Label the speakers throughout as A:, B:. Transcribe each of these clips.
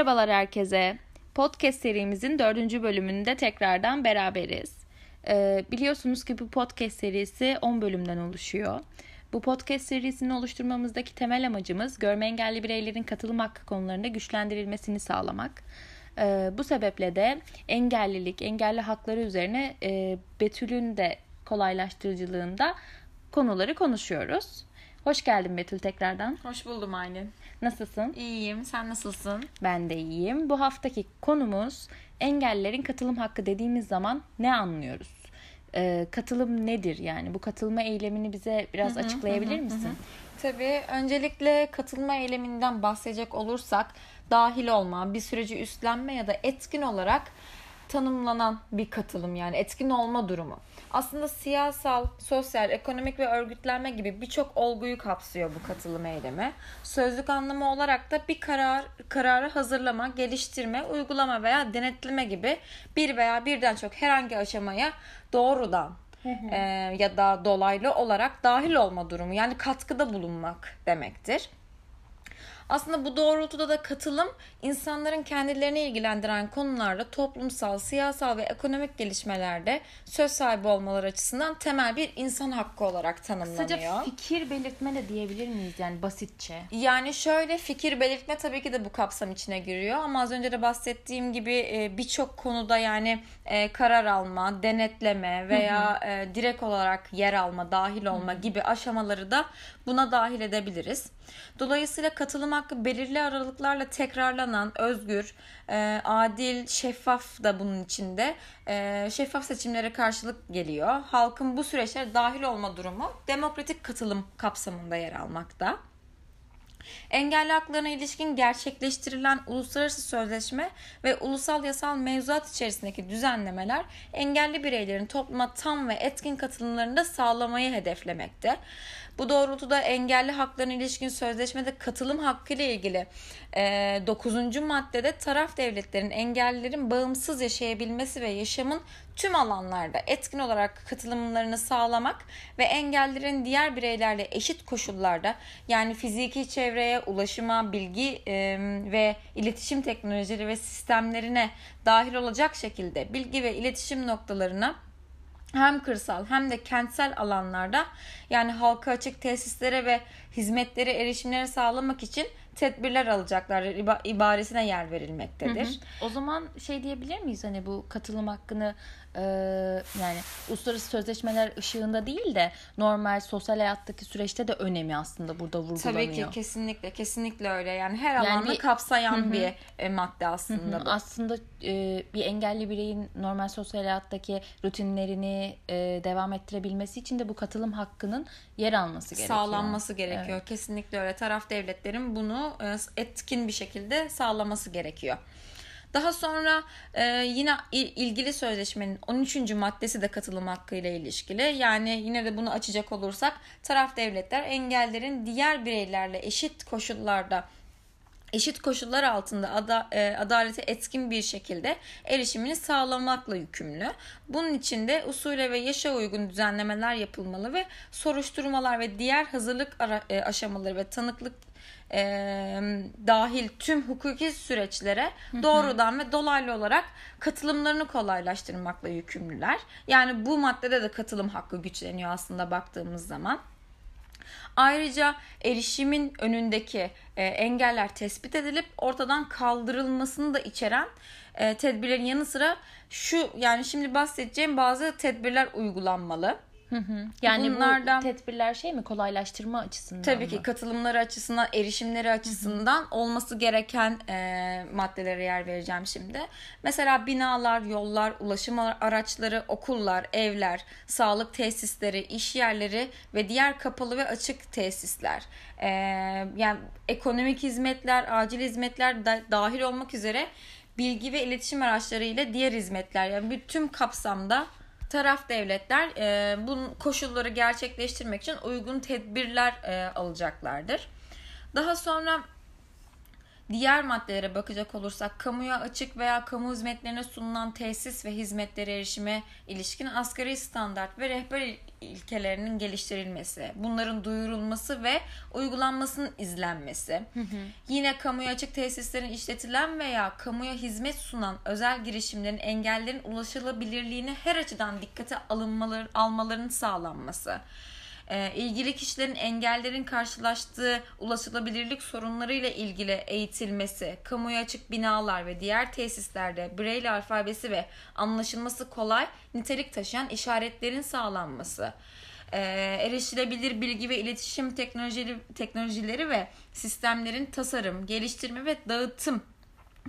A: Merhabalar herkese. Podcast serimizin dördüncü bölümünde tekrardan beraberiz. Ee, biliyorsunuz ki bu podcast serisi 10 bölümden oluşuyor. Bu podcast serisini oluşturmamızdaki temel amacımız görme engelli bireylerin katılım hakkı konularında güçlendirilmesini sağlamak. Ee, bu sebeple de engellilik, engelli hakları üzerine e, Betül'ün de kolaylaştırıcılığında konuları konuşuyoruz. Hoş geldin Betül tekrardan.
B: Hoş buldum Aylin.
A: Nasılsın?
B: İyiyim. Sen nasılsın?
A: Ben de iyiyim. Bu haftaki konumuz engellilerin katılım hakkı dediğimiz zaman ne anlıyoruz? Ee, katılım nedir yani? Bu katılma eylemini bize biraz açıklayabilir misin?
B: Tabii. Öncelikle katılma eyleminden bahsedecek olursak dahil olma, bir süreci üstlenme ya da etkin olarak tanımlanan bir katılım yani etkin olma durumu. Aslında siyasal, sosyal, ekonomik ve örgütlenme gibi birçok olguyu kapsıyor bu katılım eylemi. Sözlük anlamı olarak da bir karar kararı hazırlama, geliştirme, uygulama veya denetleme gibi bir veya birden çok herhangi aşamaya doğrudan e, ya da dolaylı olarak dahil olma durumu yani katkıda bulunmak demektir. Aslında bu doğrultuda da katılım insanların kendilerini ilgilendiren konularda toplumsal, siyasal ve ekonomik gelişmelerde söz sahibi olmaları açısından temel bir insan hakkı olarak tanımlanıyor.
A: Kısaca fikir belirtme de diyebilir miyiz yani basitçe?
B: Yani şöyle fikir belirtme tabii ki de bu kapsam içine giriyor ama az önce de bahsettiğim gibi e, birçok konuda yani e, karar alma, denetleme veya e, direkt olarak yer alma, dahil olma gibi aşamaları da buna dahil edebiliriz. Dolayısıyla katılım hakkı belirli aralıklarla tekrarlanan, özgür, e, adil, şeffaf da bunun içinde e, şeffaf seçimlere karşılık geliyor. Halkın bu süreçlere dahil olma durumu demokratik katılım kapsamında yer almakta. Engelli haklarına ilişkin gerçekleştirilen uluslararası sözleşme ve ulusal yasal mevzuat içerisindeki düzenlemeler engelli bireylerin topluma tam ve etkin katılımlarını da sağlamayı hedeflemekte. Bu doğrultuda engelli haklarına ilişkin sözleşmede katılım hakkı ile ilgili e, 9. maddede taraf devletlerin engellilerin bağımsız yaşayabilmesi ve yaşamın tüm alanlarda etkin olarak katılımlarını sağlamak ve engellilerin diğer bireylerle eşit koşullarda yani fiziki çevreye, ulaşıma, bilgi ve iletişim teknolojileri ve sistemlerine dahil olacak şekilde bilgi ve iletişim noktalarına hem kırsal hem de kentsel alanlarda yani halka açık tesislere ve hizmetlere erişimleri sağlamak için tedbirler alacaklar ibaresine yer verilmektedir. Hı
A: hı. O zaman şey diyebilir miyiz hani bu katılım hakkını e, yani uluslararası sözleşmeler ışığında değil de normal sosyal hayattaki süreçte de önemi aslında burada vurgulanıyor.
B: Tabii ki kesinlikle kesinlikle öyle yani her yani alanı bir, kapsayan hı hı. bir e, madde aslında bu.
A: Aslında e, bir engelli bireyin normal sosyal hayattaki rutinlerini e, devam ettirebilmesi için de bu katılım hakkının yer alması gerekiyor.
B: Sağlanması gerekiyor. Evet. Kesinlikle öyle. Taraf devletlerin bunu e, etkin bir şekilde sağlaması gerekiyor. Daha sonra e, yine ilgili sözleşmenin 13. maddesi de katılım hakkı ile ilişkili. Yani yine de bunu açacak olursak taraf devletler engellerin diğer bireylerle eşit koşullarda eşit koşullar altında ada, e, adalete etkin bir şekilde erişimini sağlamakla yükümlü. Bunun için de usule ve yaşa uygun düzenlemeler yapılmalı ve soruşturmalar ve diğer hazırlık ara, e, aşamaları ve tanıklık e, dahil tüm hukuki süreçlere doğrudan ve dolaylı olarak katılımlarını kolaylaştırmakla yükümlüler. Yani bu maddede de katılım hakkı güçleniyor aslında baktığımız zaman. Ayrıca erişimin önündeki e, engeller tespit edilip ortadan kaldırılmasını da içeren e, tedbirlerin yanı sıra şu yani şimdi bahsedeceğim bazı tedbirler uygulanmalı.
A: Hı hı. Yani Bunlardan, bu tedbirler şey mi kolaylaştırma açısından
B: Tabii
A: mı?
B: ki katılımları açısından, erişimleri açısından hı hı. olması gereken e, maddelere yer vereceğim şimdi. Mesela binalar, yollar, ulaşım araçları, okullar, evler, sağlık tesisleri, iş yerleri ve diğer kapalı ve açık tesisler. E, yani ekonomik hizmetler, acil hizmetler da, dahil olmak üzere bilgi ve iletişim araçları ile diğer hizmetler yani bir tüm kapsamda taraf devletler e, bu koşulları gerçekleştirmek için uygun tedbirler e, alacaklardır. Daha sonra Diğer maddelere bakacak olursak kamuya açık veya kamu hizmetlerine sunulan tesis ve hizmetlere erişime ilişkin asgari standart ve rehber ilkelerinin geliştirilmesi, bunların duyurulması ve uygulanmasının izlenmesi. Hı hı. Yine kamuya açık tesislerin işletilen veya kamuya hizmet sunan özel girişimlerin engellerin ulaşılabilirliğini her açıdan dikkate alınmaları, almalarının sağlanması e, ilgili kişilerin engellerin karşılaştığı ulaşılabilirlik sorunlarıyla ilgili eğitilmesi, kamuya açık binalar ve diğer tesislerde Braille alfabesi ve anlaşılması kolay nitelik taşıyan işaretlerin sağlanması, e, erişilebilir bilgi ve iletişim teknolojileri, teknolojileri ve sistemlerin tasarım, geliştirme ve dağıtım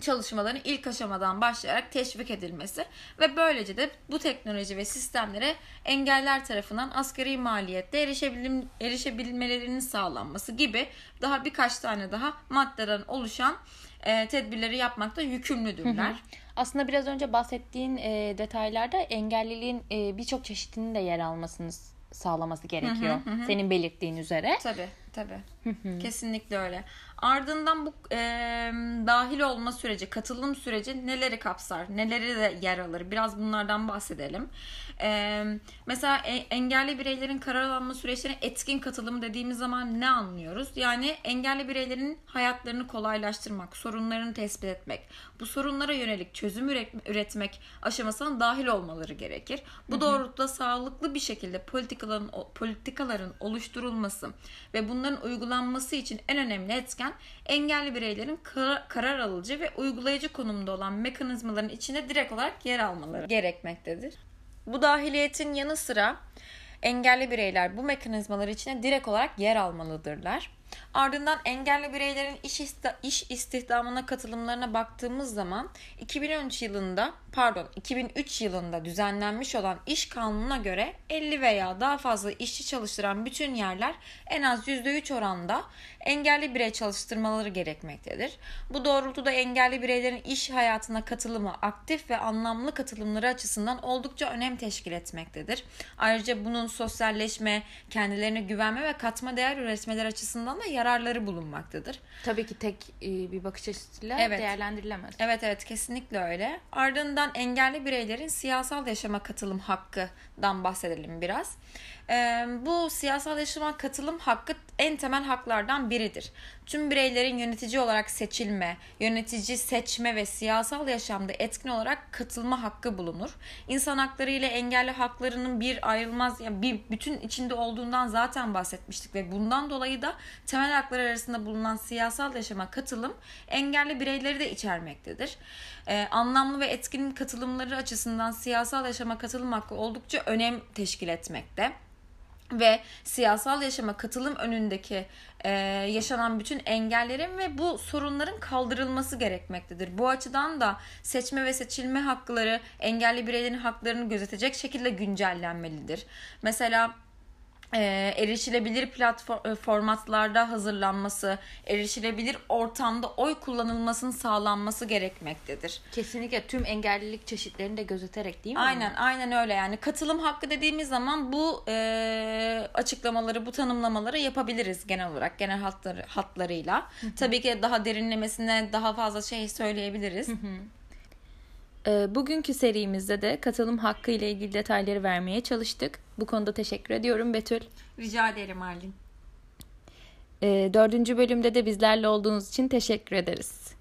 B: çalışmaların ilk aşamadan başlayarak teşvik edilmesi ve böylece de bu teknoloji ve sistemlere engeller tarafından asgari maliyette erişebilim, erişebilmelerinin sağlanması gibi daha birkaç tane daha maddeden oluşan e, tedbirleri yapmakta yükümlüdürler. Hı hı.
A: Aslında biraz önce bahsettiğin e, detaylarda engelliliğin e, birçok çeşitinin de yer almasını sağlaması gerekiyor. Hı hı hı. Senin belirttiğin üzere.
B: Tabii tabii. Kesinlikle öyle. Ardından bu e, dahil olma süreci, katılım süreci neleri kapsar, neleri de yer alır? Biraz bunlardan bahsedelim. E, mesela e, engelli bireylerin karar alma süreçlerine etkin katılım dediğimiz zaman ne anlıyoruz? Yani engelli bireylerin hayatlarını kolaylaştırmak, sorunlarını tespit etmek, bu sorunlara yönelik çözüm üretmek aşamasına dahil olmaları gerekir. Bu doğrultuda sağlıklı bir şekilde politikaların politikaların oluşturulması ve bunların uygulanması için en önemli etken engelli bireylerin karar alıcı ve uygulayıcı konumda olan mekanizmaların içinde direkt olarak yer almaları gerekmektedir. Bu dahiliyetin yanı sıra engelli bireyler bu mekanizmalar içine direkt olarak yer almalıdırlar. Ardından engelli bireylerin iş, iş istihdamına katılımlarına baktığımız zaman 2013 yılında pardon 2003 yılında düzenlenmiş olan iş kanununa göre 50 veya daha fazla işçi çalıştıran bütün yerler en az %3 oranda engelli birey çalıştırmaları gerekmektedir. Bu doğrultuda engelli bireylerin iş hayatına katılımı aktif ve anlamlı katılımları açısından oldukça önem teşkil etmektedir. Ayrıca bunun sosyalleşme, kendilerine güvenme ve katma değer üretmeler açısından da yararları bulunmaktadır.
A: Tabii ki tek e, bir bakış açısıyla evet. değerlendirilemez.
B: Evet evet kesinlikle öyle. Ardından engelli bireylerin siyasal yaşama katılım hakkından bahsedelim biraz. Bu siyasal yaşama katılım hakkı en temel haklardan biridir. Tüm bireylerin yönetici olarak seçilme, yönetici seçme ve siyasal yaşamda etkin olarak katılma hakkı bulunur. İnsan hakları ile engelli haklarının bir ayrılmaz, yani bir bütün içinde olduğundan zaten bahsetmiştik ve bundan dolayı da temel haklar arasında bulunan siyasal yaşama katılım engelli bireyleri de içermektedir. Ee, anlamlı ve etkin katılımları açısından siyasal yaşama katılım hakkı oldukça önem teşkil etmekte ve siyasal yaşama katılım önündeki e, yaşanan bütün engellerin ve bu sorunların kaldırılması gerekmektedir. Bu açıdan da seçme ve seçilme hakları engelli bireylerin haklarını gözetecek şekilde güncellenmelidir. Mesela e, erişilebilir platform e, formatlarda hazırlanması, erişilebilir ortamda oy kullanılmasının sağlanması gerekmektedir.
A: Kesinlikle tüm engellilik çeşitlerini de gözeterek değil mi?
B: Aynen, aynen öyle yani katılım hakkı dediğimiz zaman bu e, açıklamaları, bu tanımlamaları yapabiliriz genel olarak genel hatları, hatlarıyla. Tabii ki daha derinlemesine daha fazla şey söyleyebiliriz.
A: E, bugünkü serimizde de katılım hakkı ile ilgili detayları vermeye çalıştık. Bu konuda teşekkür ediyorum Betül.
B: Rica ederim Arlin.
A: E, dördüncü bölümde de bizlerle olduğunuz için teşekkür ederiz.